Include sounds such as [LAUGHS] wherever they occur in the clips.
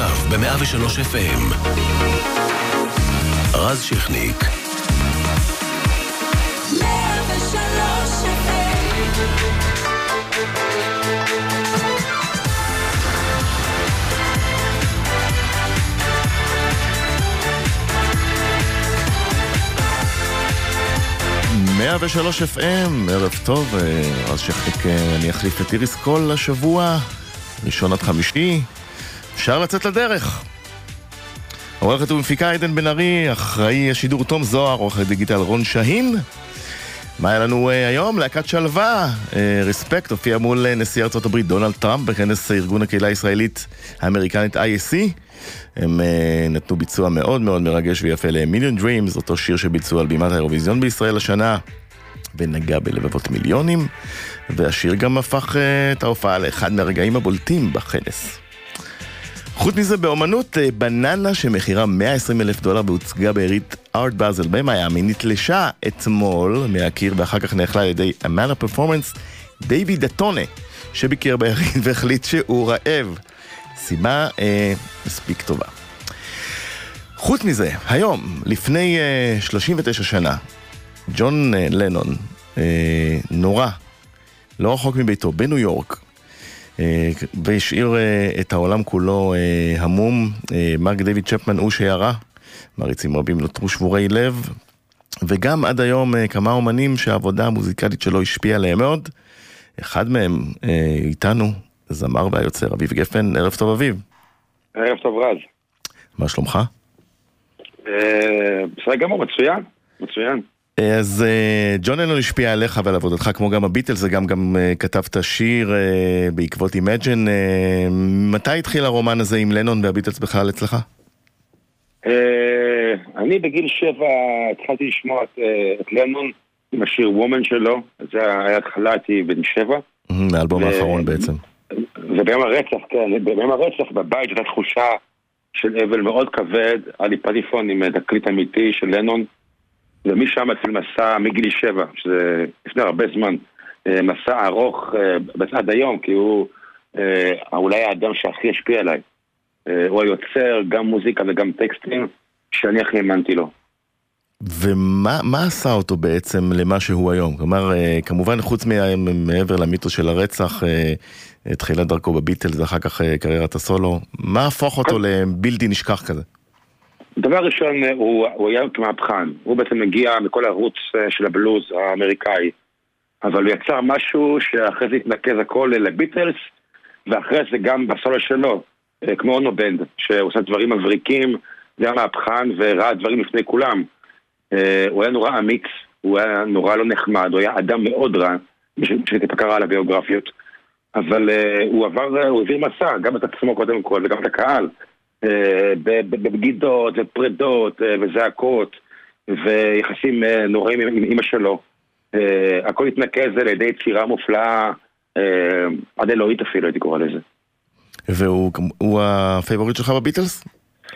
עכשיו ב-103 FM. רז שכניק. 103 103 FM, ערב טוב, אה, רז שכניק, אה, אני אחליף את איריס כל השבוע, ראשון עד חמישי, אפשר לצאת לדרך. עורכת ומפיקה עדן בן ארי, אחראי השידור תום זוהר, עורכת דיגיטל רון שהין. מה היה לנו uh, היום? להקת שלווה, רספקט, uh, הופיע מול uh, נשיא ארצות הברית דונלד טראמפ בכנס ארגון הקהילה הישראלית האמריקנית ISC. הם נתנו ביצוע מאוד מאוד מרגש ויפה ל-Million Dreams, אותו שיר שביצעו על בימת האירוויזיון בישראל השנה, ונגע בלבבות מיליונים, והשיר גם הפך את ההופעה לאחד מהרגעים הבולטים בכנס. חוץ מזה, באומנות, אה, בננה שמכירה 120 אלף דולר והוצגה בעירית ארט באזל במיאמי, נתלשה אתמול מהקיר ואחר כך נאכלה על ידי אמנה פרפורמנס דייווי דטונה, שביקר בעירית [LAUGHS] והחליט שהוא רעב. סיבה אה, מספיק טובה. חוץ מזה, היום, לפני אה, 39 שנה, ג'ון אה, לנון אה, נורה, לא רחוק מביתו, בניו יורק, והשאיר אה, את העולם כולו אה, המום. מרק דיוויד צ'פמן הוא שירה, מעריצים רבים נותרו שבורי לב, וגם עד היום כמה אומנים שהעבודה המוזיקלית שלו השפיעה עליהם מאוד. אחד מהם איתנו, זמר והיוצר אביב גפן, ערב טוב אביב. ערב טוב רז. מה שלומך? בסדר גמור, מצוין, מצוין. אז uh, ג'ון לנון השפיע עליך ועל עבודתך כמו גם הביטלס וגם גם uh, כתבת שיר uh, בעקבות Imagine. Uh, מתי התחיל הרומן הזה עם לנון והביטלס בכלל אצלך? Uh, אני בגיל שבע התחלתי לשמוע את, uh, את לנון עם השיר Woman שלו, זה היה התחלה, הייתי בן שבע. מהאלבום האחרון בעצם. וביום הרצח, כן, ביום הרצח בבית הייתה תחושה של אבל מאוד כבד, היה לי פטיפון עם תקליט אמיתי של לנון. ומשם התחיל מסע מגיל שבע, שזה לפני הרבה זמן, אה, מסע ארוך אה, עד היום, כי הוא אה, אולי האדם שהכי השפיע עליי. הוא היוצר גם מוזיקה וגם טקסטים, שאני הכי האמנתי לו. ומה עשה אותו בעצם למה שהוא היום? כלומר, כמובן חוץ מעבר למיתוס של הרצח, תחילת דרכו בביטלס ואחר כך קריירת הסולו, מה הפוך אותו לבלתי נשכח כזה? דבר ראשון, הוא, הוא היה כמהפכן. הוא בעצם מגיע מכל הערוץ אה, של הבלוז האמריקאי. אבל הוא יצר משהו שאחרי זה התנקז הכל לביטלס, ואחרי זה גם בסולו שלו, אה, כמו אונו בנד, שהוא עושה דברים מבריקים, זה היה מהפכן וראה דברים לפני כולם. אה, הוא היה נורא אמיץ, הוא היה נורא לא נחמד, הוא היה אדם מאוד רע, שטיפה קרא על הביוגרפיות. אבל הוא עבר, הוא העביר מסע, גם את עצמו קודם כל וגם את הקהל. אה, בבגידות ופרידות אה, וזעקות ויחסים אה, נוראים עם אמא שלו. הכל התנקז על ידי יצירה מופלאה, עד אלוהית אפילו הייתי קורא לזה. והוא ה favorite שלך בביטלס?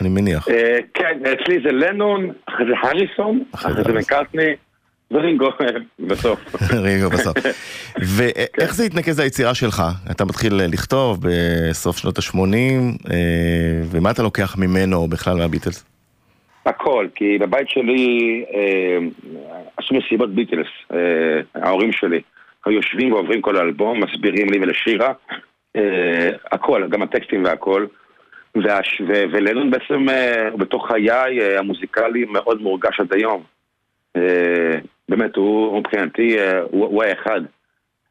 אני מניח. כן, אצלי זה לנון, אחרי זה הריסון, אחרי זה מקארטני. ורינגו בסוף. [LAUGHS] רינגו בסוף. ואיך זה התנקז ליצירה שלך? אתה מתחיל לכתוב בסוף שנות ה-80, אה, ומה אתה לוקח ממנו בכלל מהביטלס? הכל, כי בבית שלי אה, עשו מסיבות ביטלס, אה, ההורים שלי. היו יושבים ועוברים כל האלבום, מסבירים לי ולשירה, הכל, גם הטקסטים והכל. ולנון בעצם, בתוך חיי המוזיקלי מאוד מורגש עד היום. באמת, הוא מבחינתי, אה, הוא, הוא האחד.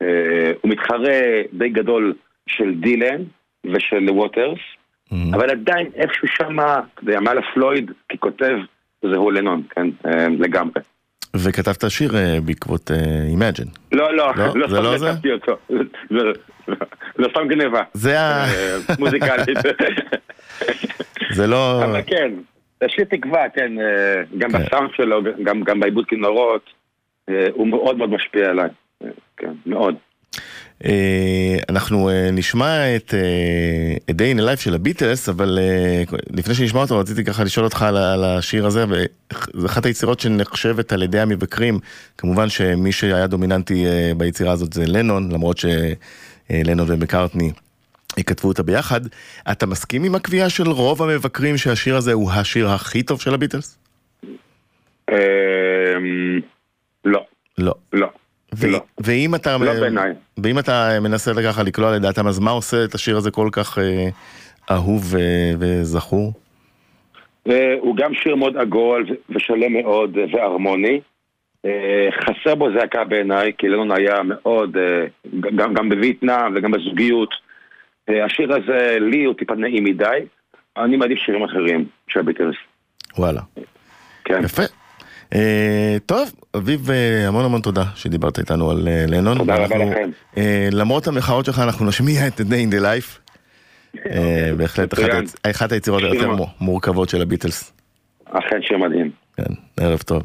אה, הוא מתחרה די גדול של דילן ושל ווטרס, mm-hmm. אבל עדיין איפשהו שם, אתה יודע, מעל הפלויד, ככותב, זה הוא לנון, כן, אה, לגמרי. וכתבת שיר בעקבות Imagine. לא, לא, לא, לא סתם כתבתי אותו. לא סתם גניבה. זה ה... מוזיקלית. [LAUGHS] זה לא... אבל כן, יש לי תקווה, כן, גם כן. בסאונד שלו, גם בעיבוד כינורות. אה, הוא מאוד מאוד משפיע עליי, אה, כן, מאוד. אה, אנחנו נשמע את Day in a Life של הביטלס, אבל לפני שנשמע אותו רציתי ככה לשאול אותך על השיר הזה, וזו אחת היצירות שנחשבת על ידי המבקרים, כמובן שמי שהיה דומיננטי ביצירה הזאת זה לנון, למרות שלנון ומקארטני כתבו אותה ביחד. אתה מסכים עם הקביעה של רוב המבקרים שהשיר הזה הוא השיר הכי טוב של הביטלס? לא. לא. לא. ו- לא. ואם אתה... לא בעיניי. ואם אתה מנסה ככה לקלוע לדעתם, אז מה עושה את השיר הזה כל כך אה, אהוב אה, וזכור? הוא גם שיר מאוד עגול ושלם מאוד והרמוני. אה, חסר בו זעקה בעיניי, כי לנון היה מאוד, אה, גם, גם בווייטנאם וגם בזוגיות. אה, השיר הזה, לי הוא טיפה נעים מדי. אני מעדיף שירים אחרים של הביטלס. וואלה. כן. יפה. Uh, טוב, אביב, uh, המון המון תודה שדיברת איתנו על uh, לנון. תודה רבה לכם. למרות המחאות שלך, אנחנו נשמיע את Day in the Life. uh, בהחלט אחת, אחת היצירות היותר מורכבות של הביטלס. אכן שיר מדהים. כן, ערב טוב.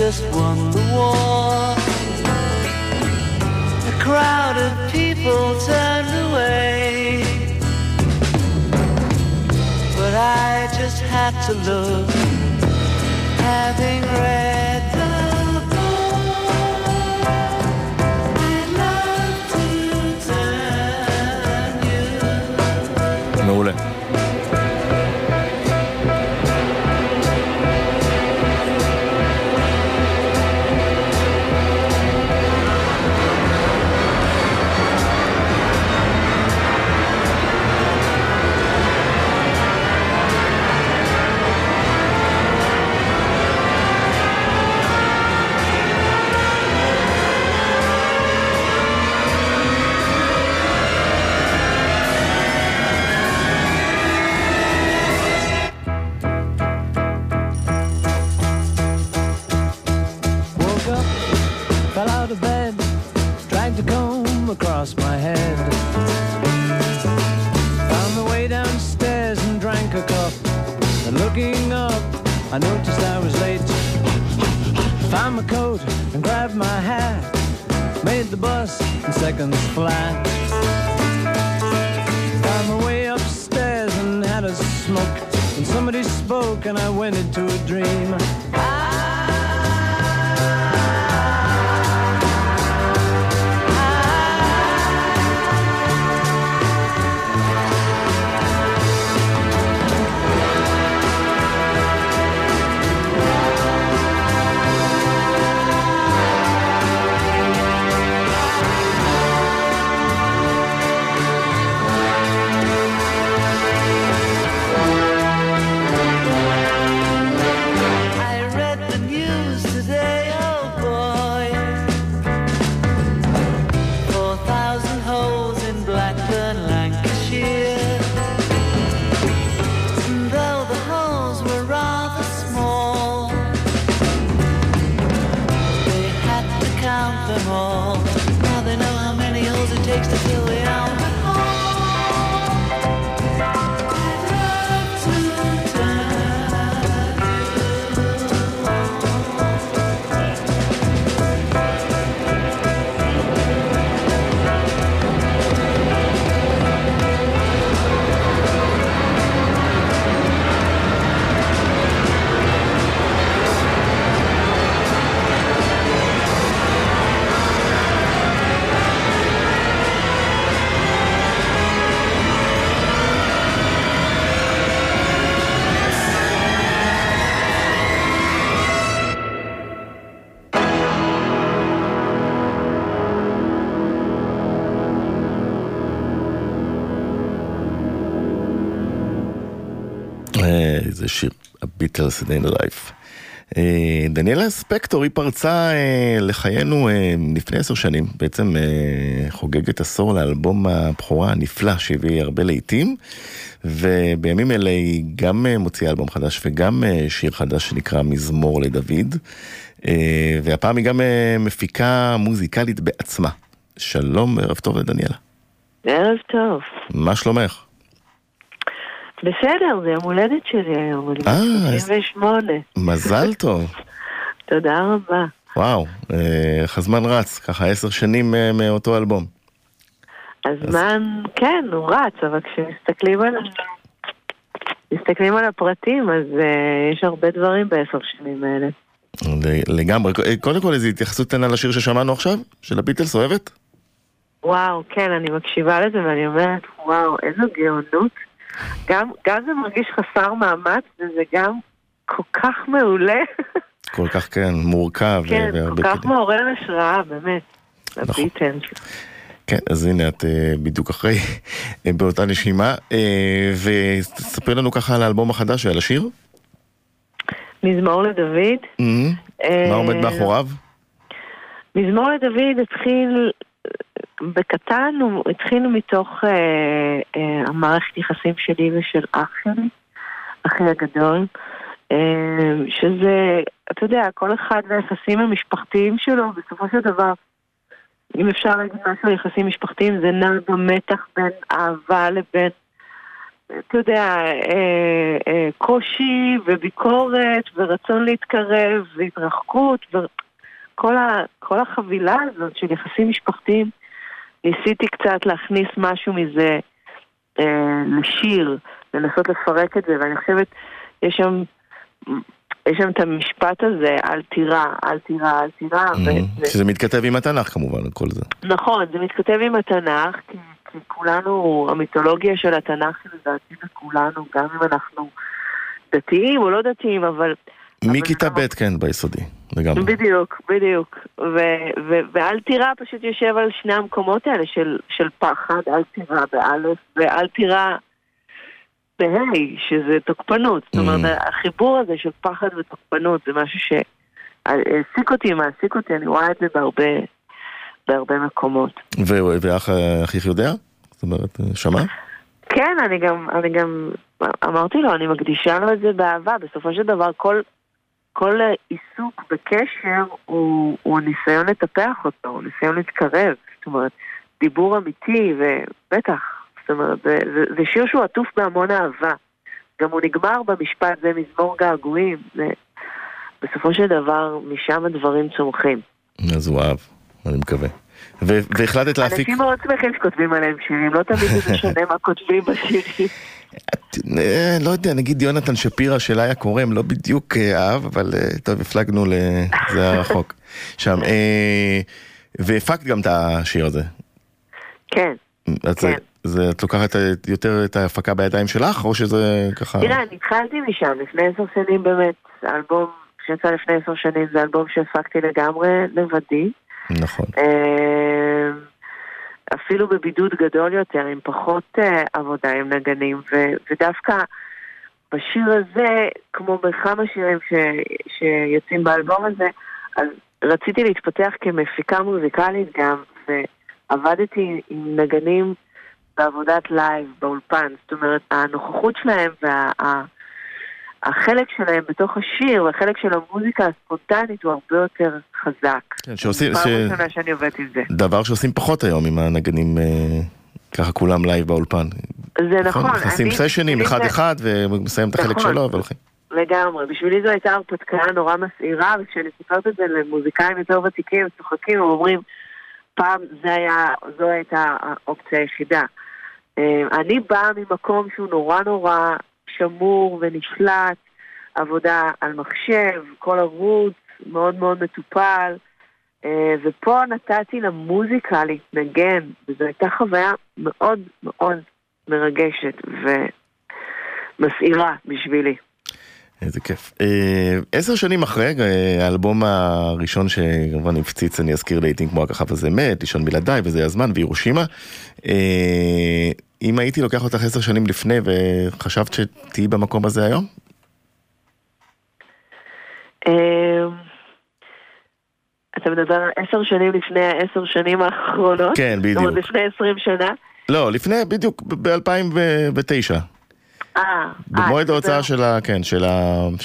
Just won the war A crowd of people turned away. But I just had to look, having read I noticed I was late. Found my coat and grabbed my hat. Made the bus in seconds flat. Found my way upstairs and had a smoke. And somebody spoke and I went into a dream. איזה שיר, הביטלס דיין לייף. דניאלה ספקטור, היא פרצה אה, לחיינו אה, לפני עשר שנים, בעצם אה, חוגגת עשור לאלבום הבכורה הנפלא שהביא הרבה לעיתים, ובימים אלה היא גם מוציאה אלבום חדש וגם שיר חדש שנקרא מזמור לדוד, והפעם היא גם מפיקה מוזיקלית בעצמה. שלום, ערב טוב לדניאלה. ערב טוב. מה שלומך? בסדר, זה יום הולדת שלי היום, אני בת 38. מזל [LAUGHS] טוב. תודה רבה. וואו, איך הזמן רץ, ככה עשר שנים אה, מאותו אלבום. הזמן, כן, הוא רץ, אבל כשמסתכלים על... מסתכלים על הפרטים, אז uh, יש הרבה דברים בעשר שנים האלה. לגמרי. אה, קודם כל, איזו התייחסות קטנה לשיר ששמענו עכשיו? של הביטלס, אוהבת? וואו, כן, אני מקשיבה לזה ואני אומרת, וואו, איזו גאונות. גם, גם זה מרגיש חסר מאמץ, וזה גם כל כך מעולה. כל כך, כן, מורכב. כן, כל כך מעורר השראה, באמת. נכון. כן, אז הנה את uh, בדיוק אחרי, uh, [LAUGHS] באותה נשימה, וספרי לנו ככה על האלבום החדש ועל השיר. מזמור לדוד. Mm-hmm. מה עומד מאחוריו? מזמור לדוד התחיל בקטן הוא התחיל מתוך אה, אה, המערכת יחסים שלי ושל אח שלי, אחי הגדול, אה, שזה, אתה יודע, כל אחד והיחסים המשפחתיים שלו, בסופו של דבר, אם אפשר להגיד משהו על יחסים משפחתיים, זה נע במתח בין אהבה לבין, אתה יודע, אה, אה, קושי וביקורת ורצון להתקרב והתרחקות וכל החבילה הזאת של יחסים משפחתיים ניסיתי קצת להכניס משהו מזה אה, לשיר, לנסות לפרק את זה, ואני חושבת, יש שם... יש שם את המשפט הזה, אל תירא, אל תירא, אל תירא. Mm-hmm. שזה מתכתב עם התנ"ך כמובן, כל זה. נכון, זה מתכתב עם התנ"ך, כי, כי כולנו, המיתולוגיה של התנ"ך היא לדעתי לכולנו, גם אם אנחנו דתיים או לא דתיים, אבל מכיתה ב' כן, ביסודי, לגמרי. בדיוק, בדיוק. ואל תירא פשוט יושב על שני המקומות האלה של, של פחד, אל תירא באלף, ואל תירא בה', שזה תוקפנות. זאת אומרת, mm. החיבור הזה של פחד ותוקפנות זה משהו שהעסיק אותי, מעסיק אותי, אני רואה את זה בהרבה, בהרבה מקומות. ואחיך יודע? זאת אומרת, שמע? כן, אני גם, אני גם אמרתי לו, אני מקדישה לו את זה באהבה. בסופו של דבר, כל, כל עיסוק בקשר הוא, הוא ניסיון לטפח אותו, הוא ניסיון להתקרב. זאת אומרת, דיבור אמיתי, ובטח, זאת אומרת, זה, זה, זה שיר שהוא עטוף בהמון אהבה. גם הוא נגמר במשפט, זה מזמור געגועים. זה... בסופו של דבר, משם הדברים צומחים. אז הוא אהב, אני מקווה. והחלטת להפיק... אנשים מאוד שמחים שכותבים עליהם שירים, לא תמיד זה משנה מה כותבים בשירים. [LAUGHS] אה, לא יודע, נגיד יונתן שפירא של איה קורם, לא בדיוק אה, אהב, אבל אה, טוב, הפלגנו לזה הרחוק. שם, והפקת גם את השיר הזה. כן, כן. זה, את לוקחת יותר את ההפקה בידיים שלך, או שזה ככה... תראה, אני התחלתי משם, לפני עשר שנים באמת, האלבום שיצא לפני עשר שנים זה אלבום שהפקתי לגמרי לבדי. נכון. אפילו בבידוד גדול יותר, עם פחות uh, עבודה עם נגנים, ו- ודווקא בשיר הזה, כמו בכמה שירים ש- שיוצאים באלבום הזה, אז רציתי להתפתח כמפיקה מוזיקלית גם, ועבדתי עם נגנים בעבודת לייב, באולפן, זאת אומרת, הנוכחות שלהם וה... החלק שלהם בתוך השיר והחלק של המוזיקה הספונטנית הוא הרבה יותר חזק. כן, שעושים... פעם ראשונה שאני עובדת עם זה. דבר שעושים פחות היום עם הנגנים, אה, ככה כולם לייב באולפן. זה נכון. נכון נכנסים סשנים אחד-אחד ומסיים את החלק נכון. שלו והולכים. לגמרי, בשבילי זו הייתה הרפתקה נורא מסעירה, וכשאני סיפרת את זה למוזיקאים יותר ותיקים, צוחקים, אומרים, פעם זה היה, זו הייתה האופציה היחידה. אה, אני באה ממקום שהוא נורא נורא שמור ונשלט, עבודה על מחשב, כל ערוץ מאוד מאוד מטופל. אה, ופה נתתי למוזיקה להתנגן, וזו הייתה חוויה מאוד מאוד מרגשת ומסעירה בשבילי. איזה כיף. אה, עשר שנים אחרי, אה, האלבום הראשון שכמובן הפציץ, אני אזכיר לעיתים כמו הככה וזה מת, לישון בלעדיי וזה הזמן, וירושימה. אם הייתי לוקח אותך עשר שנים לפני וחשבת שתהיי במקום הזה היום? אה, אתה מדבר על עשר שנים לפני העשר שנים האחרונות? כן, בדיוק. זאת אומרת, לפני עשרים שנה? לא, לפני, בדיוק, ב-2009. אה, במועד אה, ההוצאה של ה... כן, של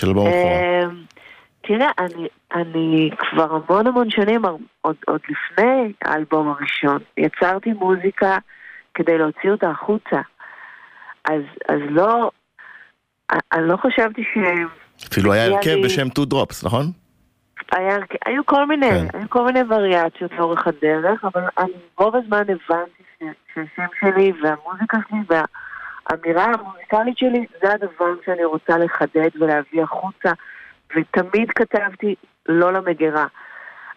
אלבום הבכורה. אה, תראה, אני, אני כבר המון המון שנים, עוד, עוד לפני האלבום הראשון, יצרתי מוזיקה כדי להוציא אותה החוצה. אז, אז לא, אני לא חשבתי ש... אפילו היה הרכב לי- בשם Two Drops, נכון? היה, היו כל מיני, כן. היו כל מיני וריאציות לאורך הדרך, אבל אני רוב הזמן הבנתי שהשם שלי והמוזיקה שלי והאמירה המוזיקלית שלי זה הדבר שאני רוצה לחדד ולהביא החוצה, ותמיד כתבתי לא למגירה.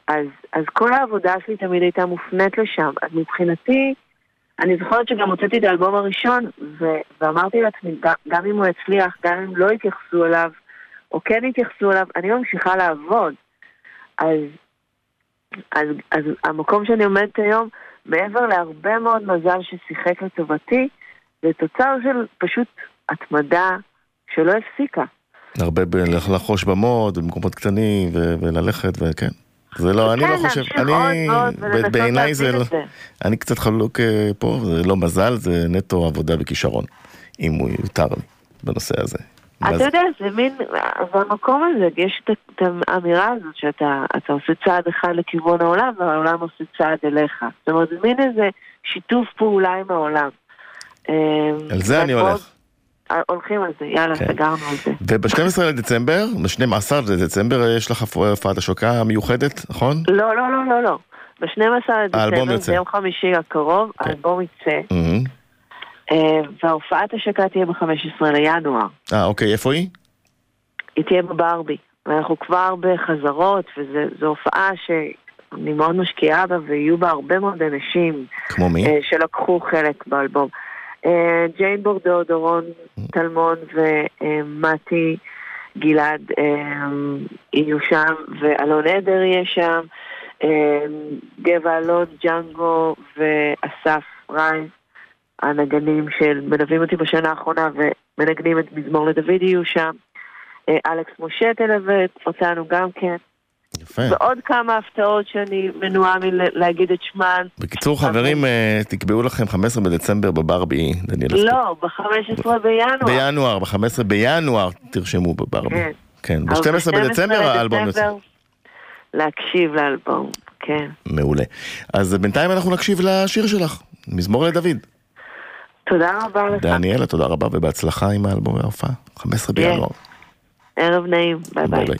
אז, אז כל העבודה שלי תמיד הייתה מופנית לשם. אז מבחינתי, אני זוכרת שגם הוצאתי את האלבום הראשון, ו- ואמרתי לעצמי, גם, גם אם הוא יצליח, גם אם לא יתייחסו אליו, או כן יתייחסו אליו, אני ממשיכה לעבוד. אז, אז, אז המקום שאני עומדת היום, מעבר להרבה מאוד מזל ששיחק לטובתי, זה תוצר של פשוט התמדה שלא הפסיקה. הרבה ב- לחוש במוד, במקומות קטנים, ו- וללכת, וכן. זה לא, אני כן, לא חושב, להמשיך אני, בעיניי זה, לא-. אני קצת חלוק אה, פה, זה לא מזל, זה נטו עבודה וכישרון, אם הוא יותר לי בנושא הזה. אתה יודע, זה מין, במקום הזה יש את האמירה הזאת שאתה אתה עושה צעד אחד לכיוון העולם והעולם עושה צעד אליך. זאת אומרת, זה מין איזה שיתוף פעולה עם העולם. על זה אני הולך. עוד- הולכים על זה, יאללה, כן. סגרנו על זה. וב-12 לדצמבר, ב-12 לדצמבר אה, יש לך הופעת השקה מיוחדת, נכון? לא, לא, לא, לא, לא. ב-12 האלבום לדצמבר. זה יום חמישי הקרוב, כן. האלבום יצא, מהמם. אה, וההופעת השקה תהיה ב-15 לינואר. אה, אוקיי, איפה היא? היא תהיה בברבי. ואנחנו כבר בחזרות, וזו הופעה שאני מאוד משקיעה בה, ויהיו בה הרבה מאוד אנשים כמו מי? אה, שלקחו חלק באלבום. אה, ג'יין בורדו, דורון טלמון ומתי גלעד אה, יהיו שם, ואלון עדר יהיה שם, אה, גבע אלון, ג'אנגו ואסף רייז, הנגנים שמלווים אותי בשנה האחרונה ומנגנים את מזמור לדוד יהיו שם. אלכס משה תלווה אותנו גם כן, יפה. ועוד כמה הפתעות שאני מנועה מלהגיד את שמן. בקיצור, חברים, אה, תקבעו לכם 15 בדצמבר בברבי, דניאל. לא, ב-15 בינואר. בינואר, ב-15 בינואר תרשמו בברבי. כן. כן, אבל ב-12 בדצמבר האלבום יוצא. להקשיב לאלבום, כן. מעולה. אז בינתיים אנחנו נקשיב לשיר שלך, מזמור לדוד. תודה רבה לך. דניאלה, תודה רבה ובהצלחה עם האלבום וההופעה. 15 כן. בינואר. ערב נעים. ביי ביי.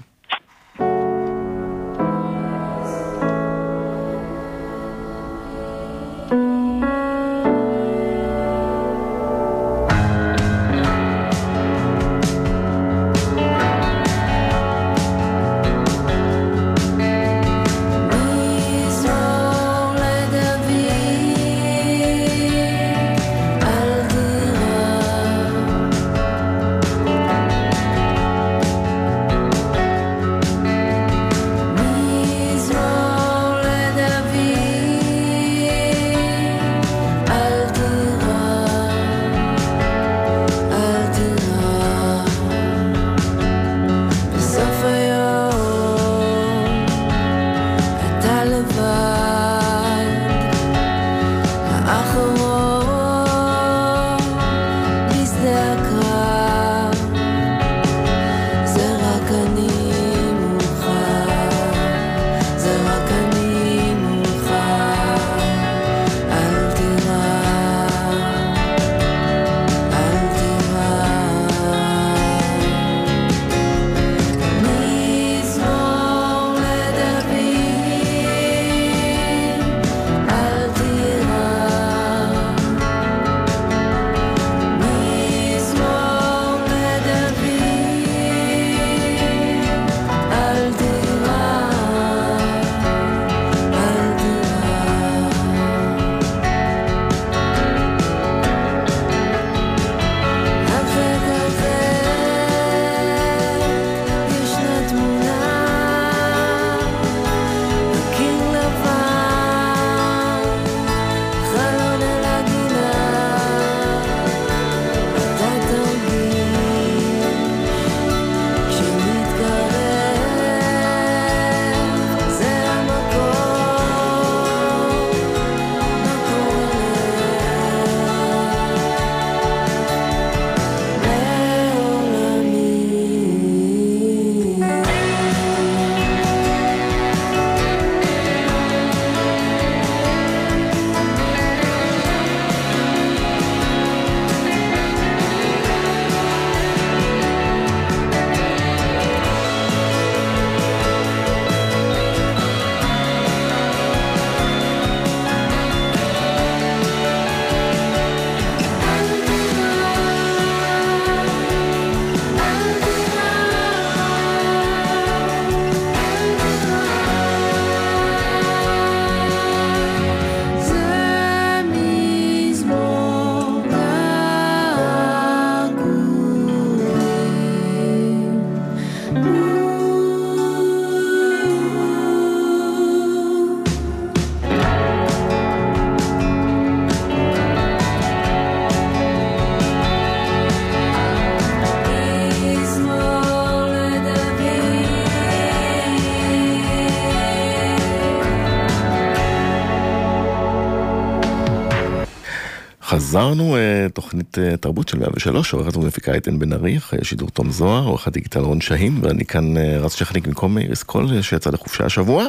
חזרנו, אה, תוכנית אה, תרבות של 103, עורכת ומפיקה איתן בן ארי, אחרי שידור תום זוהר, עורך הדיגיטל רון שהין, ואני כאן אה, רץ שכניק במקום איריס קול שיצא לחופשה השבוע,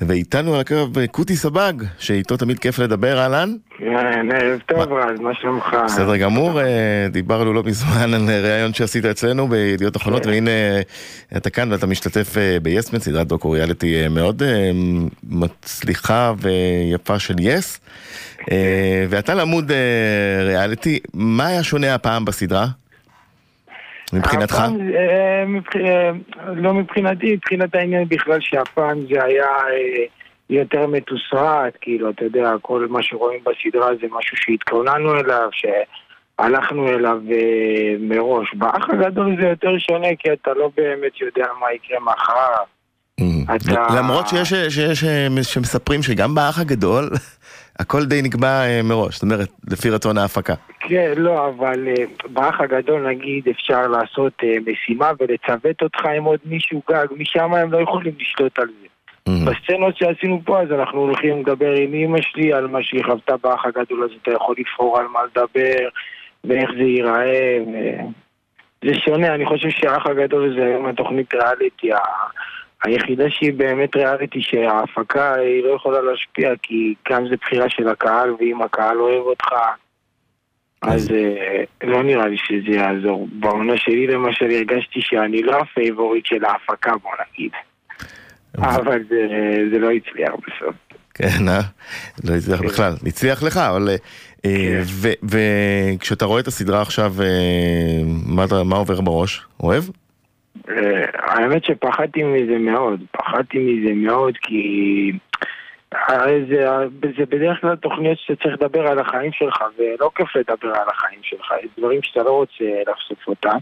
ואיתנו על הקרב קוטי סבג, שאיתו תמיד כיף לדבר, אהלן? כן, ערב טוב רז, מה שלומך? בסדר גמור, דיברנו לא מזמן על ראיון שעשית אצלנו בידיעות אחרונות, כן. והנה אתה כאן ואתה משתתף ביסמן, סדרת דוקו ריאליטי מאוד מצליחה ויפה של יס. אה, ואתה לעמוד אה, ריאליטי, מה היה שונה הפעם בסדרה? מבחינתך? הפעם, אה, מבח- לא מבחינתי, מבחינת העניין בכלל שהפעם זה היה אה, יותר מתוסרט, כאילו, אתה יודע, כל מה שרואים בסדרה זה משהו שהתכוננו אליו, שהלכנו אליו אה, מראש. באח הגדול זה יותר שונה, כי אתה לא באמת יודע מה יקרה מחר. אתה- למרות שיש, שיש אה, שמספרים שגם באח הגדול הכל די נקבע אה, מראש, זאת אומרת, לפי רצון ההפקה. כן, לא, אבל אה, באח הגדול נגיד אפשר לעשות אה, משימה ולצוות אותך עם עוד מישהו גג, משם הם לא יכולים לשלוט על זה. בסצנות שעשינו פה אז אנחנו הולכים לדבר עם אמא שלי על מה שהיא חוותה באח הגדול, אז אתה יכול לבחור על מה לדבר ואיך זה ייראה. ו... זה שונה, אני חושב שהאח הגדול זה היום התוכנית ריאליטי היחידה שהיא באמת ריאליטי שההפקה היא לא יכולה להשפיע כי כאן זה בחירה של הקהל ואם הקהל אוהב אותך אז אה, לא נראה לי שזה יעזור. בעונה שלי למשל הרגשתי שאני לא ה favorite של ההפקה בוא נגיד אבל זה, לא הצליח בסוף. כן, אה? לא הצליח בכלל. הצליח לך, אבל... אה, כן. ו- וכשאתה רואה את הסדרה עכשיו, אה, מה עובר בראש? אוהב? אה, האמת שפחדתי מזה מאוד, פחדתי מזה מאוד כי הרי זה, זה בדרך כלל תוכניות שאתה צריך לדבר על החיים שלך ולא כיף לדבר על החיים שלך, יש דברים שאתה לא רוצה לחשוף אותם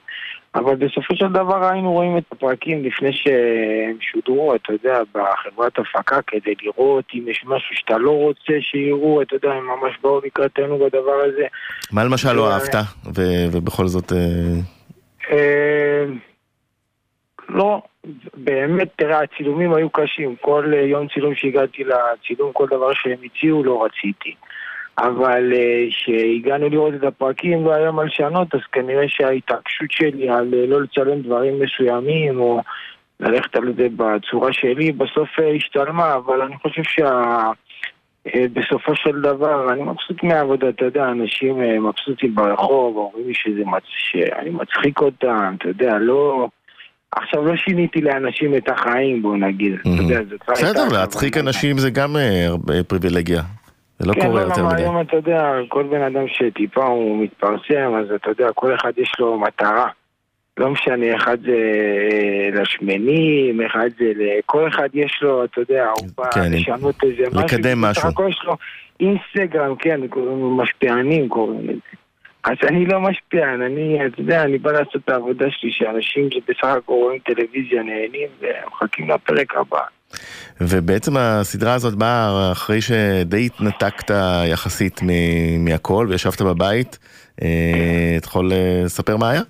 אבל בסופו של דבר היינו רואים את הפרקים לפני שהם שודרו, אתה יודע, בחברת הפקה כדי לראות אם יש משהו שאתה לא רוצה שיראו, אתה יודע, הם ממש באו לקראתנו בדבר הזה. מה למשל לא אה, אהבת, ובכל זאת... אה, אה, לא, באמת, תראה, הצילומים היו קשים. כל אה, יום צילום שהגעתי לצילום, כל דבר שהם הציעו לא רציתי. אבל כשהגענו לראות את הפרקים והיה מה לשנות, אז כנראה שההתעקשות שלי על אה, לא לצלם דברים מסוימים, או ללכת על זה בצורה שלי, בסוף אה, השתלמה, אבל אני חושב שה... אה, בסופו של דבר, אני מבסוט מהעבודה, אתה יודע, אנשים אה, מבסוטים ברחוב, אומרים לי שזה מצ... שאני מצחיק אותם, אתה יודע, לא... עכשיו לא שיניתי לאנשים את החיים, בוא נגיד, בסדר. להצחיק אנשים זה גם אה, פריבילגיה. זה לא כן, קורה יותר מדי. היום אתה יודע, כל בן אדם שטיפה הוא מתפרסם, אז אתה יודע, כל אחד יש לו מטרה. לא משנה, אחד זה אה, לשמנים, אחד זה ל... כל אחד יש לו, אתה יודע, הוא בא כן, לשנות איזה משהו. לקדם משהו. הכל יש לו אינסטגרם, כן, משפיענים קוראים לזה. אז אני לא משפיען, אני, אתה יודע, אני בא לעשות את העבודה שלי, שאנשים שבסך הכל רואים טלוויזיה נהנים ומחכים לפרק הבא. ובעצם הסדרה הזאת באה אחרי שדי התנתקת יחסית מ- מהכל וישבת בבית. אה, אתה יכול אה, לספר מה היה?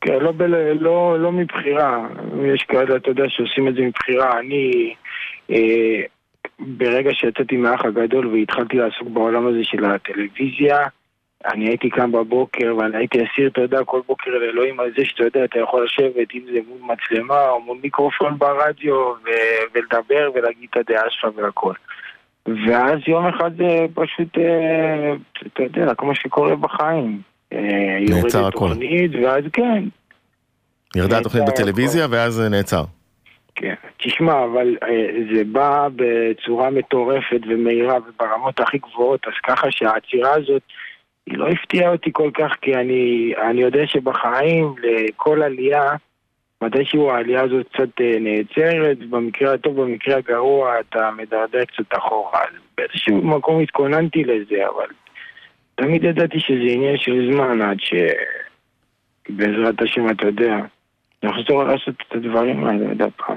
כן, לא, בל... לא, לא מבחירה. יש כאלה, אתה יודע, שעושים את זה מבחירה. אני, אה, ברגע שיצאתי מהאח הגדול והתחלתי לעסוק בעולם הזה של הטלוויזיה, אני הייתי קם בבוקר ואני הייתי אסיר תודה כל בוקר לאלוהים על זה שאתה יודע, אתה יכול לשבת, אם זה מול מצלמה או מול מיקרופון ברדיו ו- ולדבר ולהגיד את הדעה שלך והכל. ואז יום אחד זה פשוט, אה, אתה יודע, כמו שקורה בחיים. אה, נעצר הכל. תוכנית, ואז כן, ירדה התוכנית בטלוויזיה ואז אה, נעצר. כן. תשמע, אבל זה בא בצורה מטורפת ומהירה וברמות הכי גבוהות, אז ככה שהעצירה הזאת, היא לא הפתיעה אותי כל כך, כי אני, אני יודע שבחיים, לכל עלייה, מתישהו העלייה הזאת קצת אה, נעצרת, במקרה הטוב, במקרה הגרוע, אתה מדרדר קצת אחורה. אז באיזשהו מקום התכוננתי לזה, אבל תמיד ידעתי שזה עניין של זמן עד שבעזרת השם, אתה יודע, נחזור לעשות את הדברים האלה עוד הפעם.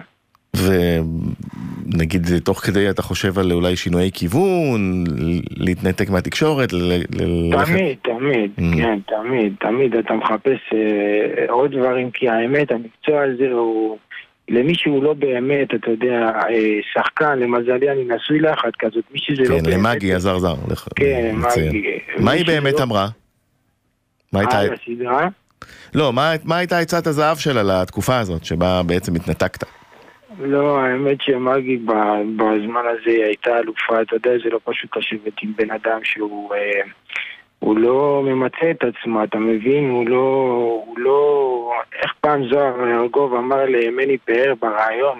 ונגיד תוך כדי אתה חושב על אולי שינויי כיוון, להתנתק מהתקשורת. תמיד, תמיד, Mm. כן, תמיד, תמיד אתה מחפש אה, עוד דברים, כי האמת, המקצוע הזה הוא למי שהוא לא באמת, אתה יודע, אה, שחקן, למזלי אני נשוי לאחת כזאת, מי שזה לא כן, באמת... למגי עזר זר. כן. מגי. מה היא באמת לא- אמרה? מה הייתה... על הסדרה? לא, מה הייתה עצת הזהב שלה לתקופה הזאת, שבה בעצם התנתקת? לא, האמת שמגי בזמן הזה הייתה אלופה, אתה יודע, זה לא פשוט לשבת עם בן אדם שהוא אה, הוא לא ממצה את עצמו, אתה מבין? הוא לא, הוא לא, איך פעם זוהר ארגוב אמר למני פאר ברעיון,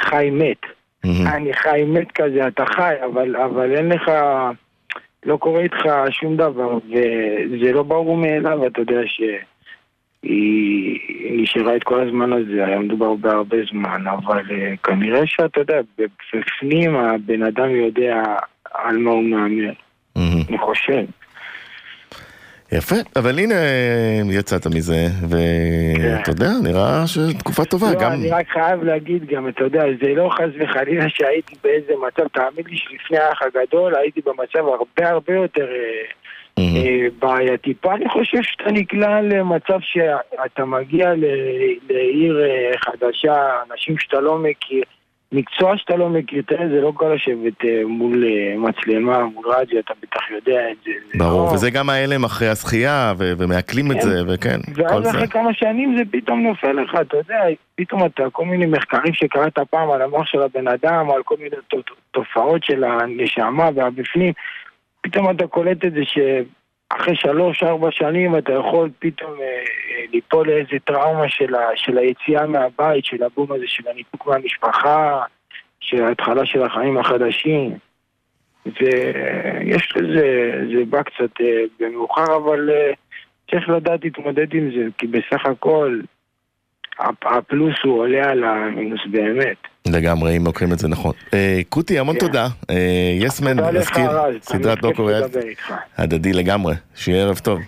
חי מת. מהמם. אני חי מת כזה, אתה חי, אבל, אבל אין לך, לא קורה איתך שום דבר, וזה לא ברור מאליו, אתה יודע שהיא נשארה את כל הזמן הזה, היה מדובר בהרבה זמן, אבל אה, כנראה שאתה יודע, בפנים הבן אדם יודע על מה הוא מהמר. אני חושב. יפה, אבל הנה יצאת מזה, ואתה יודע, נראה שתקופה טובה, כן. לא, גם... אני רק חייב להגיד גם, אתה יודע, זה לא חס וחלילה שהייתי באיזה מצב, תאמין לי שלפני האח הגדול הייתי במצב הרבה הרבה יותר. אה, בעייתי. פה אני חושב שאתה נקלע למצב שאתה מגיע לעיר אה, חדשה, אנשים שאתה לא מכיר, מקצוע שאתה לא מכיר, תראה, זה לא קל לשבת אה, מול אה, מצלמה, מול רדיו, אתה בטח יודע את זה. ברור, לא- וזה גם ההלם אחרי הזכייה, ומעכלים את כן. זה, וכן, כל ואז זה. אחרי כמה שנים זה פתאום נופל לך, אתה יודע, פתאום אתה, כל מיני מחקרים שקראת פעם על המוח של הבן אדם, על כל מיני תופעות של הנשמה והבפנים, פתאום אתה קולט את זה שאחרי שלוש-ארבע שנים אתה יכול פתאום אה, אה, ליפול לאיזה טראומה של, ה, של היציאה מהבית, של הבום הזה, של הניתוק מהמשפחה, של ההתחלה של החיים החדשים. ויש לזה, זה בא קצת אה, במאוחר, אבל אה, צריך לדעת להתמודד עם זה, כי בסך הכל הפלוס הוא עולה על המינוס באמת. לגמרי, אם לוקחים את זה נכון. אה, קוטי, המון כן. תודה. אה, יסמן, לך נזכיר, סדרת דוקו איתך. הדדי לגמרי. שיהיה ערב טוב.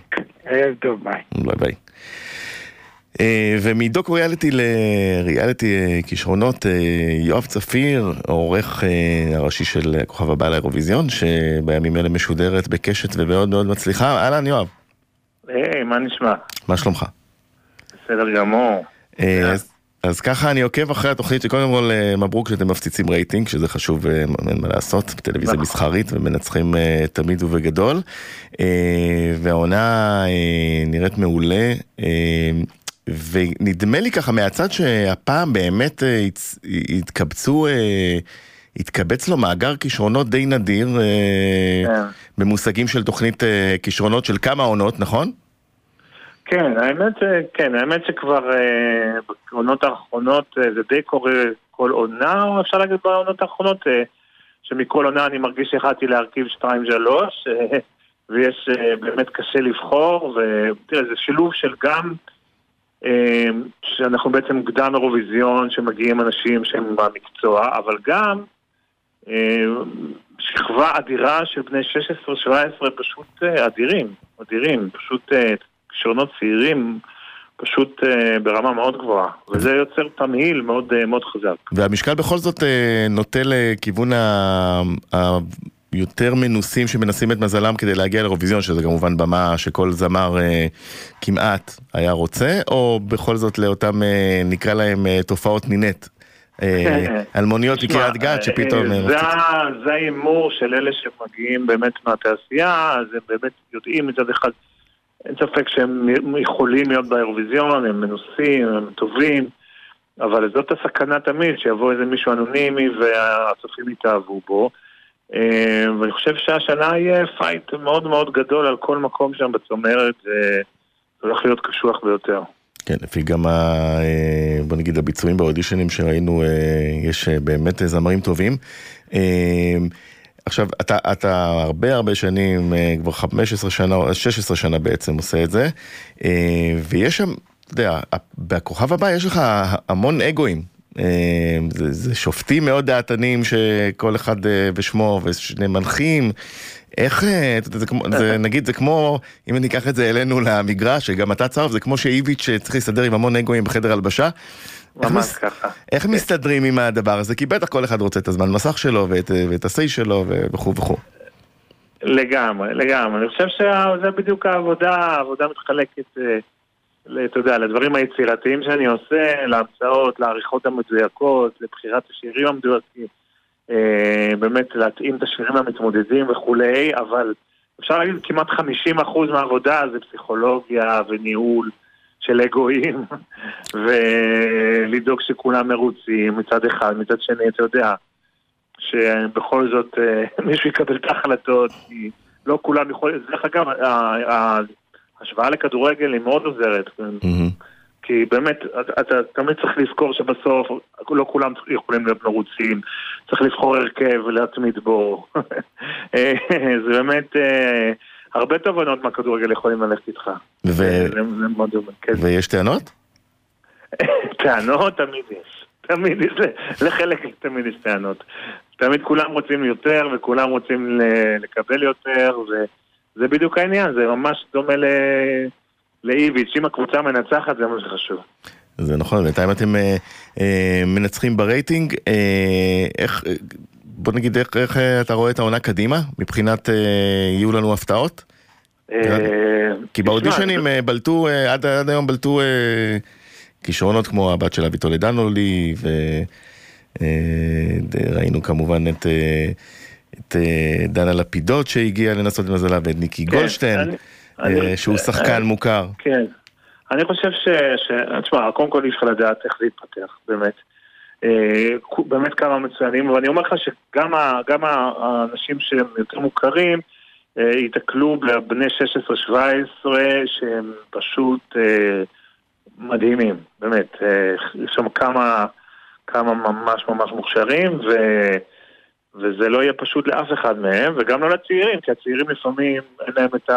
ערב טוב, ביי. ביי ביי. אה, ומדוקו ריאליטי לריאליטי אה, כישרונות, אה, יואב צפיר, העורך אה, הראשי של הכוכב הבא לאירוויזיון, שבימים אלה משודרת בקשת ומאוד מאוד מצליחה. אהלן יואב, היי, מה נשמע? מה שלומך? בסדר גמור. אה, אז- אז ככה אני עוקב אחרי התוכנית שקודם כל אה, מברוק שאתם מפציצים רייטינג, שזה חשוב, אה, אין מה לעשות, בטלוויזיה נכון. מסחרית ומנצחים תמיד ובגדול. והעונה נראית מעולה. ונדמה לי ככה מהצד שהפעם באמת התקבצו, התקבץ לו מאגר כישרונות די נדיר כן. במושגים של תוכנית כישרונות של כמה עונות, נכון? כן, האמת, ש- כן, האמת שכבר אה, בעונות האחרונות אה, זה די קורה כל עונה, או אפשר להגיד בעונות האחרונות, אה, שמכל עונה אני מרגיש שהחלטתי להרכיב 2-3, אה, ויש אה, באמת קשה לבחור, ותראה, זה שילוב של גם, אה, שאנחנו בעצם קדם אירוויזיון, שמגיעים אנשים שהם במקצוע, אבל גם אה, שכבה אדירה של בני 16-17 פשוט אה, אדירים, אדירים, פשוט אה, כישרונות צעירים, פשוט אה, ברמה מאוד גבוהה, וזה יוצר תמהיל מאוד, אה, מאוד חזק. והמשקל בכל זאת אה, נוטה לכיוון ה- היותר מנוסים שמנסים את מזלם כדי להגיע לאירוויזיון, שזה כמובן במה שכל זמר אה, כמעט היה רוצה, או בכל זאת לאותם, אה, נקרא להם אה, תופעות נינט. אה, [LAUGHS] אלמוניות מקריית גת שפתאום... אה, אה, זה רוצים- ה- זה ההימור של אלה שמגיעים באמת מהתעשייה, אז הם באמת יודעים מצד אחד, אין ספק שהם יכולים להיות באירוויזיון, הם מנוסים, הם טובים, אבל זאת הסכנה תמיד, שיבוא איזה מישהו אנונימי והצופים יתאהבו בו. אה, ואני חושב שהשנה יהיה פייט מאוד מאוד גדול על כל מקום שם בצומרת, זה הולך להיות קשוח ביותר. כן, לפי גם, ה, אה, בוא נגיד, הביצועים באודישנים שראינו, אה, יש באמת זמרים טובים. עכשיו, אתה, אתה הרבה הרבה שנים, אה, כבר 15 שנה, 16 שנה בעצם עושה את זה, אה, ויש שם, אתה יודע, בכוכב הבא יש לך המון אגואים. אה, זה, זה שופטים מאוד דעתנים שכל אחד בשמו ושני מנחים. איך, זה כמו, זה, [LAUGHS] נגיד, זה כמו, אם ניקח את זה אלינו למגרש, שגם אתה צהוב, זה כמו שאיביץ' צריך להסתדר עם המון אגואים בחדר הלבשה. איך ממש מס- ככה. איך מסתדרים עם הדבר הזה? כי בטח כל אחד רוצה את הזמן מסך שלו ואת, ואת ה-say שלו וכו' וכו'. לגמרי, לגמרי. אני חושב שזה בדיוק העבודה, העבודה מתחלקת אה, אתה יודע, לדברים היצירתיים שאני עושה, להמצאות, לעריכות המדויקות, לבחירת השירים המדויקים, אה, באמת להתאים את השירים המתמודדים וכולי, אבל אפשר להגיד כמעט 50% מהעבודה זה פסיכולוגיה וניהול של אגואים, [LAUGHS] ולדאוג שכולם מרוצים מצד אחד, מצד שני, אתה יודע, שבכל זאת אה, [LAUGHS] מישהו יקבל את ההחלטות, כי לא כולם יכולים, דרך אגב, ההשוואה לכדורגל היא מאוד עוזרת. כי באמת, אתה, אתה תמיד צריך לזכור שבסוף לא כולם יכולים להיות מרוצים, צריך לבחור הרכב ולהתמיד בו. [LAUGHS] אה, זה באמת, אה, הרבה תובנות מהכדורגל יכולים ללכת איתך. ו- זה, זה מאוד דומה, כן. ויש טענות? [LAUGHS] טענות תמיד יש. תמיד יש, לחלק תמיד יש טענות. תמיד כולם רוצים יותר וכולם רוצים לקבל יותר, וזה בדיוק העניין, זה ממש דומה ל... לאיביץ', אם הקבוצה מנצחת זה מה שחשוב. זה נכון, בינתיים אתם אה, אה, מנצחים ברייטינג. אה, איך, בוא נגיד, איך, איך אה, אתה רואה את העונה קדימה? מבחינת אה, יהיו לנו הפתעות? אה, כי תשמע, באודישנים אה, בלטו, אה, עד, עד היום בלטו אה, כישרונות כמו הבת של אבי טולדנו לי, וראינו כמובן את, אה, את אה, דנה לפידות שהגיעה לנסות את מזלה, ואת ניקי כן, גולדשטיין, אני- אה, אני- שהוא אה, שחקן מוכר. כן. אני חושב ש... ש... תשמע, קודם כל אי אפשר לדעת איך זה יתפתח, באמת. אה, באמת כמה מצוינים, ואני אומר לך שגם האנשים שהם יותר מוכרים אה, ייתקלו בבני 16-17 שהם פשוט אה, מדהימים, באמת. יש שם כמה, כמה ממש ממש מוכשרים, ו... וזה לא יהיה פשוט לאף אחד מהם, וגם לא לצעירים, כי הצעירים לפעמים אין להם את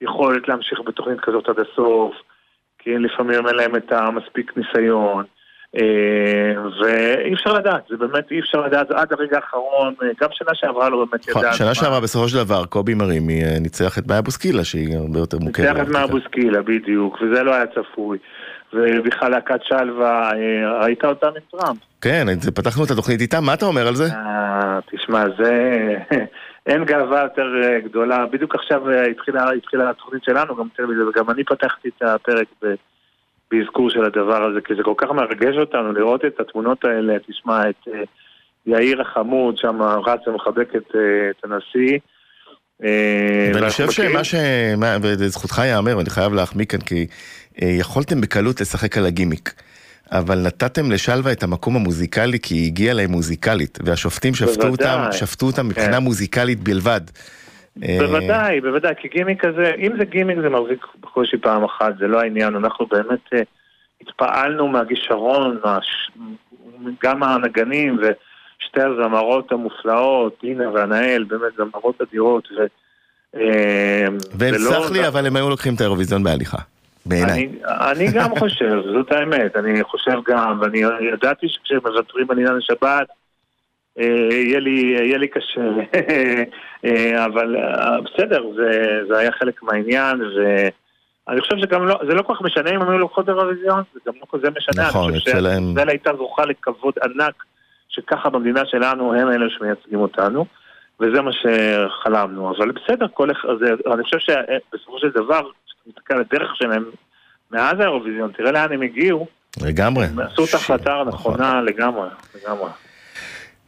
היכולת להמשיך בתוכנית כזאת עד הסוף, כי לפעמים אין להם את המספיק ניסיון, ואי אפשר לדעת, זה באמת אי אפשר לדעת, עד הרגע האחרון, אה, גם שנה שעברה לא באמת נכון, ידענו. שנה שעברה בסופו של דבר קובי מרימי אה, ניצח את מאיה בוסקילה שהיא הרבה יותר מוכרת. ניצח את מהבוסקילה, בדיוק, וזה לא היה צפוי. ובכלל להקת שלווה, אה, ראית אותם עם טראמפ. כן, פתחנו את התוכנית איתם, מה אתה אומר על זה? אה, תשמע, זה... [LAUGHS] אין גאווה יותר אה, גדולה. בדיוק עכשיו אה, התחילה, התחילה התוכנית שלנו, גם וגם אני פתחתי את הפרק ב... באזכור של הדבר הזה, כי זה כל כך מרגש אותנו לראות את התמונות האלה, תשמע, את אה, יאיר החמוד שם רץ ומחבק את, אה, את הנשיא. אה, ואני חושב שמה ש... ולזכותך ייאמר, ואני חייב להחמיא כאן, כי יכולתם בקלות לשחק על הגימיק. אבל נתתם לשלווה את המקום המוזיקלי כי היא הגיעה להם מוזיקלית, והשופטים שפטו בוודאי. אותם, שפטו אותם מבחינה כן. מוזיקלית בלבד. אה, בוודאי, בוודאי, כי גימיק כזה, אם זה גימיק זה מחזיק בקושי פעם אחת, זה לא העניין, אנחנו באמת אה, התפעלנו מהכישרון, מהש... גם הנגנים ושתי הזמרות המופלאות, אינה והנהל, באמת זמרות אדירות, ו... אה, והם סלח לי, אבל הם היו לוקחים את האירוויזיון בהליכה. בעיניי. אני, גם [LAUGHS] חושב, זאת האמת, אני חושב גם, ואני ידעתי שכשמוותרים על עניין השבת, יהיה לי, יהיה לי קשה, אה, אבל אה, בסדר, זה, זה היה חלק מהעניין, ואני חושב שגם לא, זה לא כל כך משנה אם הם היו לוקחות אירוויזיון, זה גם לא כזה משנה, נכון, אני חושב שישראל הייתה זוכה לכבוד ענק, שככה במדינה שלנו הם אלה שמייצגים אותנו. וזה מה שחלמנו, אבל בסדר, כל אחד, אני חושב שבסופו של דבר, כשאתה מסתכל על הדרך שלהם מאז האירוויזיון, תראה לאן הם הגיעו, לגמרי. הם עשו את ההחלטה נכון. הנכונה לגמרי, לגמרי.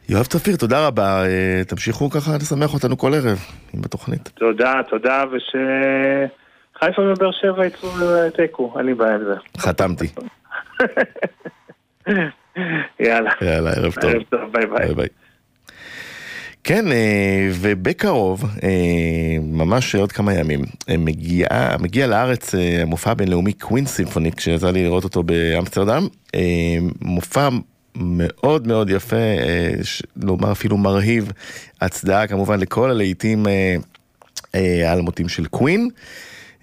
יואב צפיר, תודה רבה. אה, תמשיכו ככה לשמח אותנו כל ערב עם התוכנית. תודה, תודה, ושחיפה ובאר שבע יצאו תיקו, אין לי בעיה עם זה. חתמתי. [LAUGHS] יאללה. יאללה, ערב טוב. ערב טוב, ביי ביי. ביי ביי. כן, אה, ובקרוב, אה, ממש עוד כמה ימים, מגיע, מגיע לארץ המופע הבינלאומי Queen Symphonic, שיצא לי לראות אותו באמסטרדם. מופע מאוד מאוד יפה, אה, לומר אפילו מרהיב, הצדעה כמובן לכל הלהיטים אה, אה, האלמותים של קווין.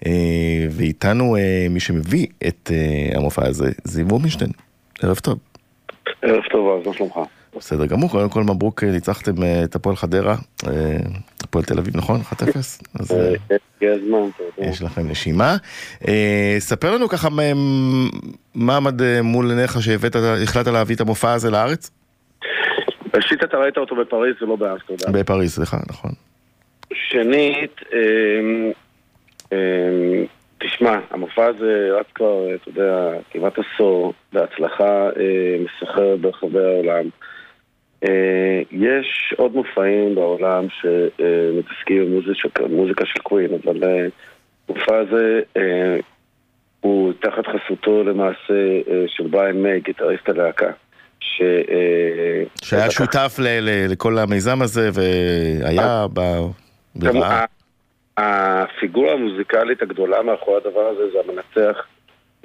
אה, ואיתנו אה, מי שמביא את אה, המופע הזה, זיו רובינשטיין. ערב טוב. ערב טוב, אז מה שלומך? בסדר גמור, קודם כל מברוק, אה, ניצחתם אה, את הפועל חדרה, אה, הפועל תל אביב, נכון? 1-0? אז אה, הגיע הזמן, אתה יודע. יש לכם נשימה. ספר לנו ככה מה- עמד מול עיניך שהבאת, החלטת להביא את המופע הזה לארץ? ראשית, אתה ראית אותו בפריז ולא באמסטרדם. בפריז, סליחה, נכון. שנית, אמ, אמ, תשמע, המופע הזה רץ כבר, אתה יודע, כמעט עשור, בהצלחה מסחררת ברחבי העולם. אה, יש עוד מופעים בעולם שמתעסקים במוזיקה של קווין, אבל אה, המופע הזה אה, הוא תחת חסותו למעשה אה, של בריין מיי, גיטריסט הלהקה. ש... אה, שהיה לקח- שותף ל- ל- לכל המיזם הזה והיה ב... ברעה. הפיגורה המוזיקלית הגדולה מאחורי הדבר הזה זה המנצח,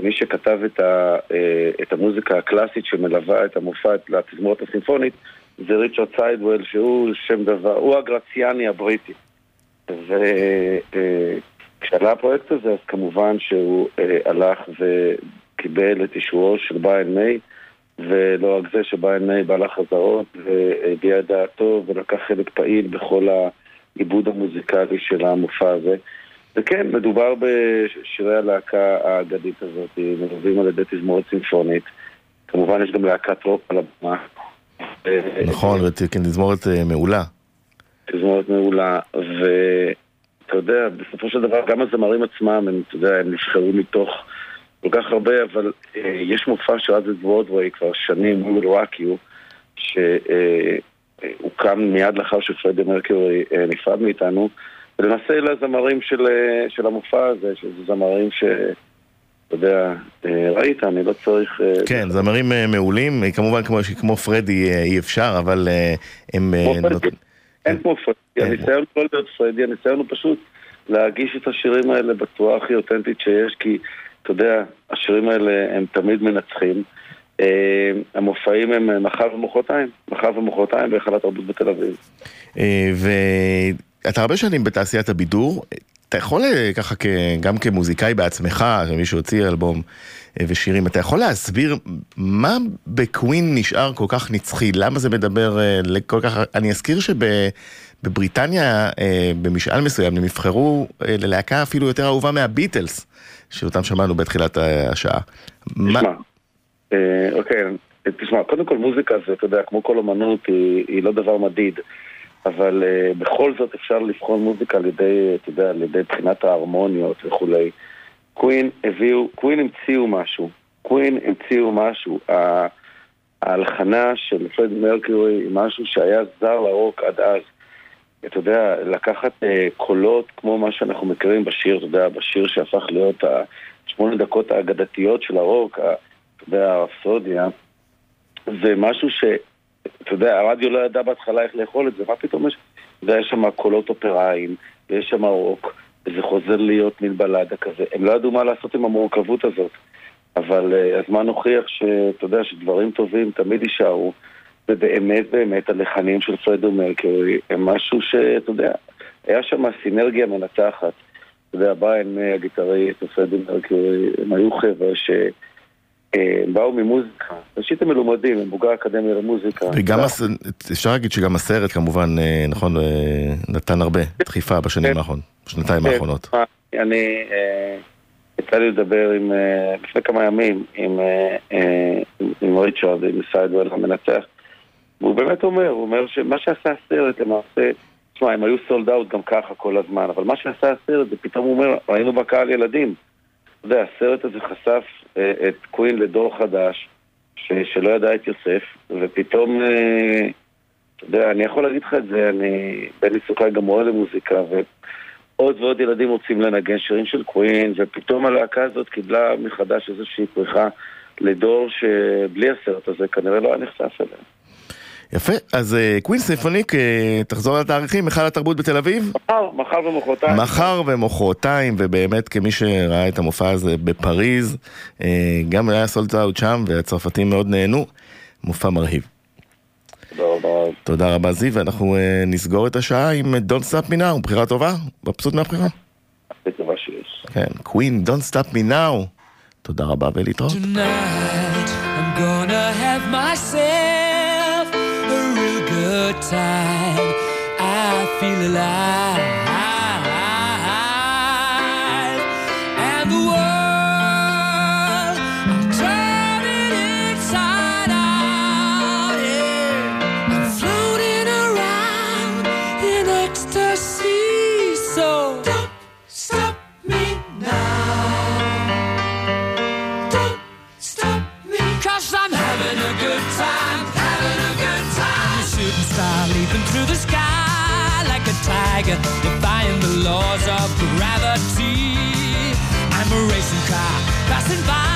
מי שכתב את, ה, אה, את המוזיקה הקלאסית שמלווה את המופע לתזמורת הסימפונית זה ריצ'רד סיידוול שהוא שם דבר, הוא הגרציאני הבריטי. וכשעלה הפרויקט הזה אז כמובן שהוא אה, הלך וקיבל את אישורו של בריין מיי ולא רק זה שבריין מיי בא לחזרות והביע את דעתו ולקח חלק פעיל בכל העיבוד המוזיקלי של המופע הזה. וכן, מדובר בשירי הלהקה האגדית הזאת, מלווים על ידי תזמורת סימפונית. כמובן יש גם להקת רוק על הבמה. נכון, תזמורת אה, מעולה. תזמורת מעולה, ואתה יודע, בסופו של דבר גם הזמרים עצמם, הם, אתה יודע, הם נבחרו מתוך כל כך הרבה, אבל אה, יש מופע של עזת וורדווי כבר שנים, We will rock you, שהוקם מיד לאחר שפרדי מרקיורי אה, נפרד מאיתנו, ולמעשה אלה הזמרים אה, של המופע הזה, שזה זמרים ש... אתה יודע, אה, ראית, אני לא צריך... אה, כן, זמרים אה, מעולים, כמובן כמו, כמו פרדי אי אפשר, אבל הם... כמו פרדי. נות- אין כמו פרדי, כן. הניסיון לא להיות פרדי, הניסיון הוא פשוט להגיש את השירים האלה בצורה הכי אותנטית שיש, כי אתה יודע, השירים האלה הם תמיד מנצחים. המופעים הם מחר ומחרתיים, מחר ומחרתיים בהיכל התרבות בתל אביב. ואתה הרבה שנים בתעשיית הבידור, אתה יכול אה, ככה גם כמוזיקאי בעצמך, כמי שהוציא אלבום אה, ושירים, אתה יכול להסביר מה בקווין נשאר כל כך נצחי? למה זה מדבר אה, לכל כך... אני אזכיר שבבריטניה, במשאל מסוים, הם נבחרו ללהקה אפילו יותר אהובה מהביטלס, שאותם שמענו בתחילת השעה. תשמע, אוקיי, תשמע, קודם כל מוזיקה זה, אתה יודע, כמו כל אמנות, היא, היא לא דבר מדיד. אבל אה, בכל זאת אפשר לבחון מוזיקה על ידי, אתה יודע, על ידי בחינת ההרמוניות וכולי. קווין הביאו, קווין המציאו משהו. קווין המציאו משהו. ההלחנה של פרד מרקיורי היא משהו שהיה זר לרוק עד אז. אתה יודע, לקחת אה, קולות כמו מה שאנחנו מכירים בשיר, אתה יודע, בשיר שהפך להיות השמונה דקות האגדתיות של הרוק, אתה יודע, הרפסודיה, זה משהו ש... אתה יודע, הרדיו לא ידע בהתחלה איך לאכול את זה, מה פתאום יש? יש שם קולות אופראיים, ויש שם רוק, וזה חוזר להיות מין בלדה כזה. הם לא ידעו מה לעשות עם המורכבות הזאת. אבל uh, הזמן הוכיח שאתה יודע שדברים טובים תמיד יישארו, ובאמת באמת הלחנים של פרדי מרקורי הם משהו שאתה יודע, היה שם סינרגיה מנצחת. אתה יודע, בריין אה, הגיטריסט ופרדי מרקורי, הם היו חבר'ה ש... אה, הם באו ממוזיקה, ראשית הם מלומדים, הם בוגרי האקדמיה למוזיקה. וגם, הס... אפשר להגיד שגם הסרט כמובן, אה, נכון, אה, נתן הרבה דחיפה בשנים כן. האחרונות, בשנתיים כן, האחרונות. אני, אה, יצא לי לדבר עם, אה, לפני כמה ימים עם, אה, אה, עם- עם ריצ'רד, עם סיידוול המנצח, והוא באמת אומר, הוא אומר שמה שעשה הסרט למעשה, תשמע, הם היו סולד אאוט גם ככה כל הזמן, אבל מה שעשה הסרט זה פתאום הוא אומר, ראינו בקהל ילדים. יודע, הסרט הזה חשף אה, את קווין לדור חדש, ש, שלא ידע את יוסף, ופתאום, אה, אתה יודע, אני יכול להגיד לך את זה, אני, בני סוכאי גם מורה למוזיקה, ועוד ועוד ילדים רוצים לנגן שירים של קווין, ופתאום הלהקה הזאת קיבלה מחדש איזושהי פריחה לדור שבלי הסרט הזה כנראה לא היה נחשף אליה. יפה, אז אה, קווין סימפוניק, אה, תחזור לתאריכים, היכל התרבות בתל אביב? מחר, מחר ומחרתיים. מחר ומחרתיים, ובאמת כמי שראה את המופע הזה בפריז, אה, גם היה סולד אאוט שם, והצרפתים מאוד נהנו, מופע מרהיב. תודה רבה. תודה רבה זיו, ואנחנו נסגור את השעה עם Don't Stop Me Now, בחירה טובה? מבסוט מהבחירה? הכי טובה שיש. כן, קווין, Don't Stop Me Now. תודה רבה ולהתראות. Tonight I'm gonna have myself time. I feel alive. laws of gravity. I'm a racing car passing by.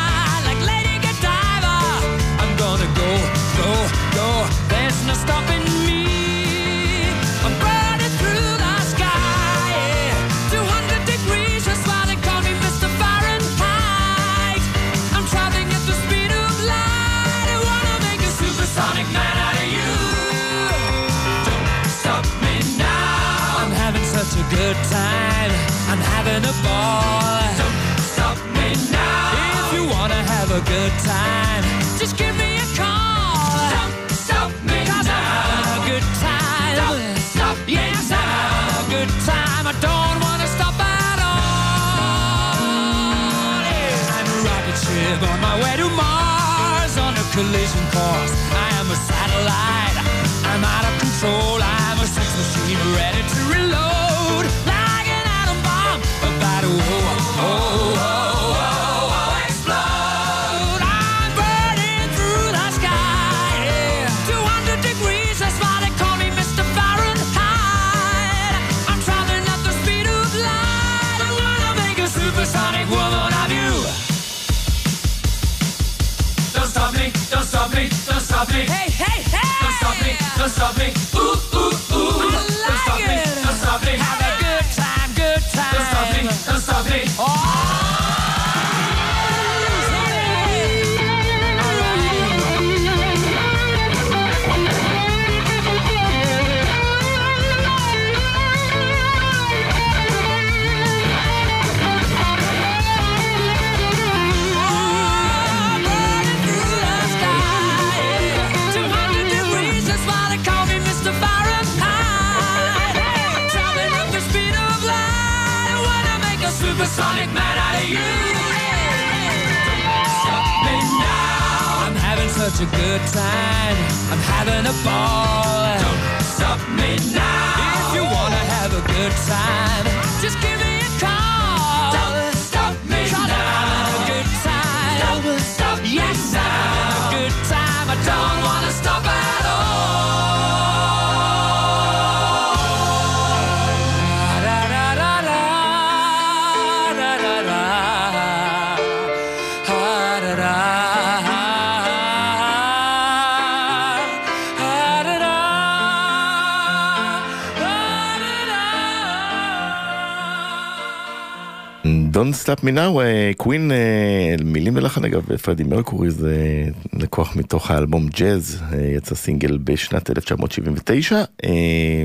Up Me Now, קווין, אה, מילים ולחן אגב, פרדי מרקורי זה לקוח מתוך האלבום ג'אז, אה, יצא סינגל בשנת 1979, אה,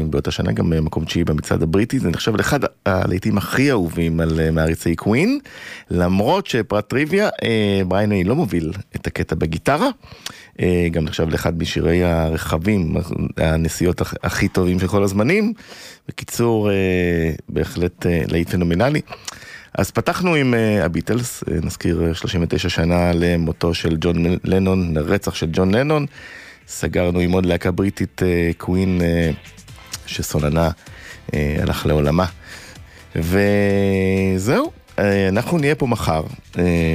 באותה שנה גם מקום תשיעי במצעד הבריטי, זה נחשב לאחד הלעיתים הכי אהובים על מעריצי קווין, למרות שפרט טריוויה, בריינה איי לא מוביל את הקטע בגיטרה, גם נחשב לאחד משירי הרכבים, הנסיעות הכי טובים של כל הזמנים, בקיצור, בהחלט להיט פנומנלי. אז פתחנו עם אה, הביטלס, אה, נזכיר אה, 39 שנה למותו של ג'ון לנון, לרצח של ג'ון לנון. סגרנו עם עוד להקה בריטית קווין שסולנה הלך לעולמה. וזהו, אנחנו נהיה פה מחר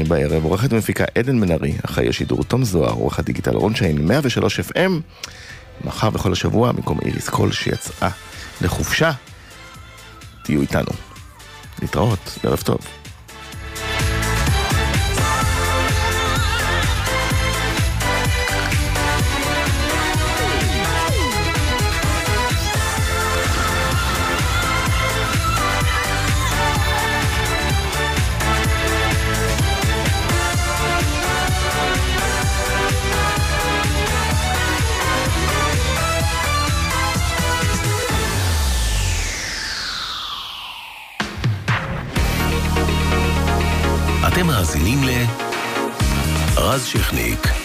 בערב, עורכת ומפיקה עדן מנרי, אחראי השידור תום זוהר, עורך הדיגיטל רון שיין, 103 FM, מחר וכל השבוע, במקום איריס קול שיצאה לחופשה, תהיו איתנו. להתראות, ערב טוב. מאזינים ל... רז שכניק.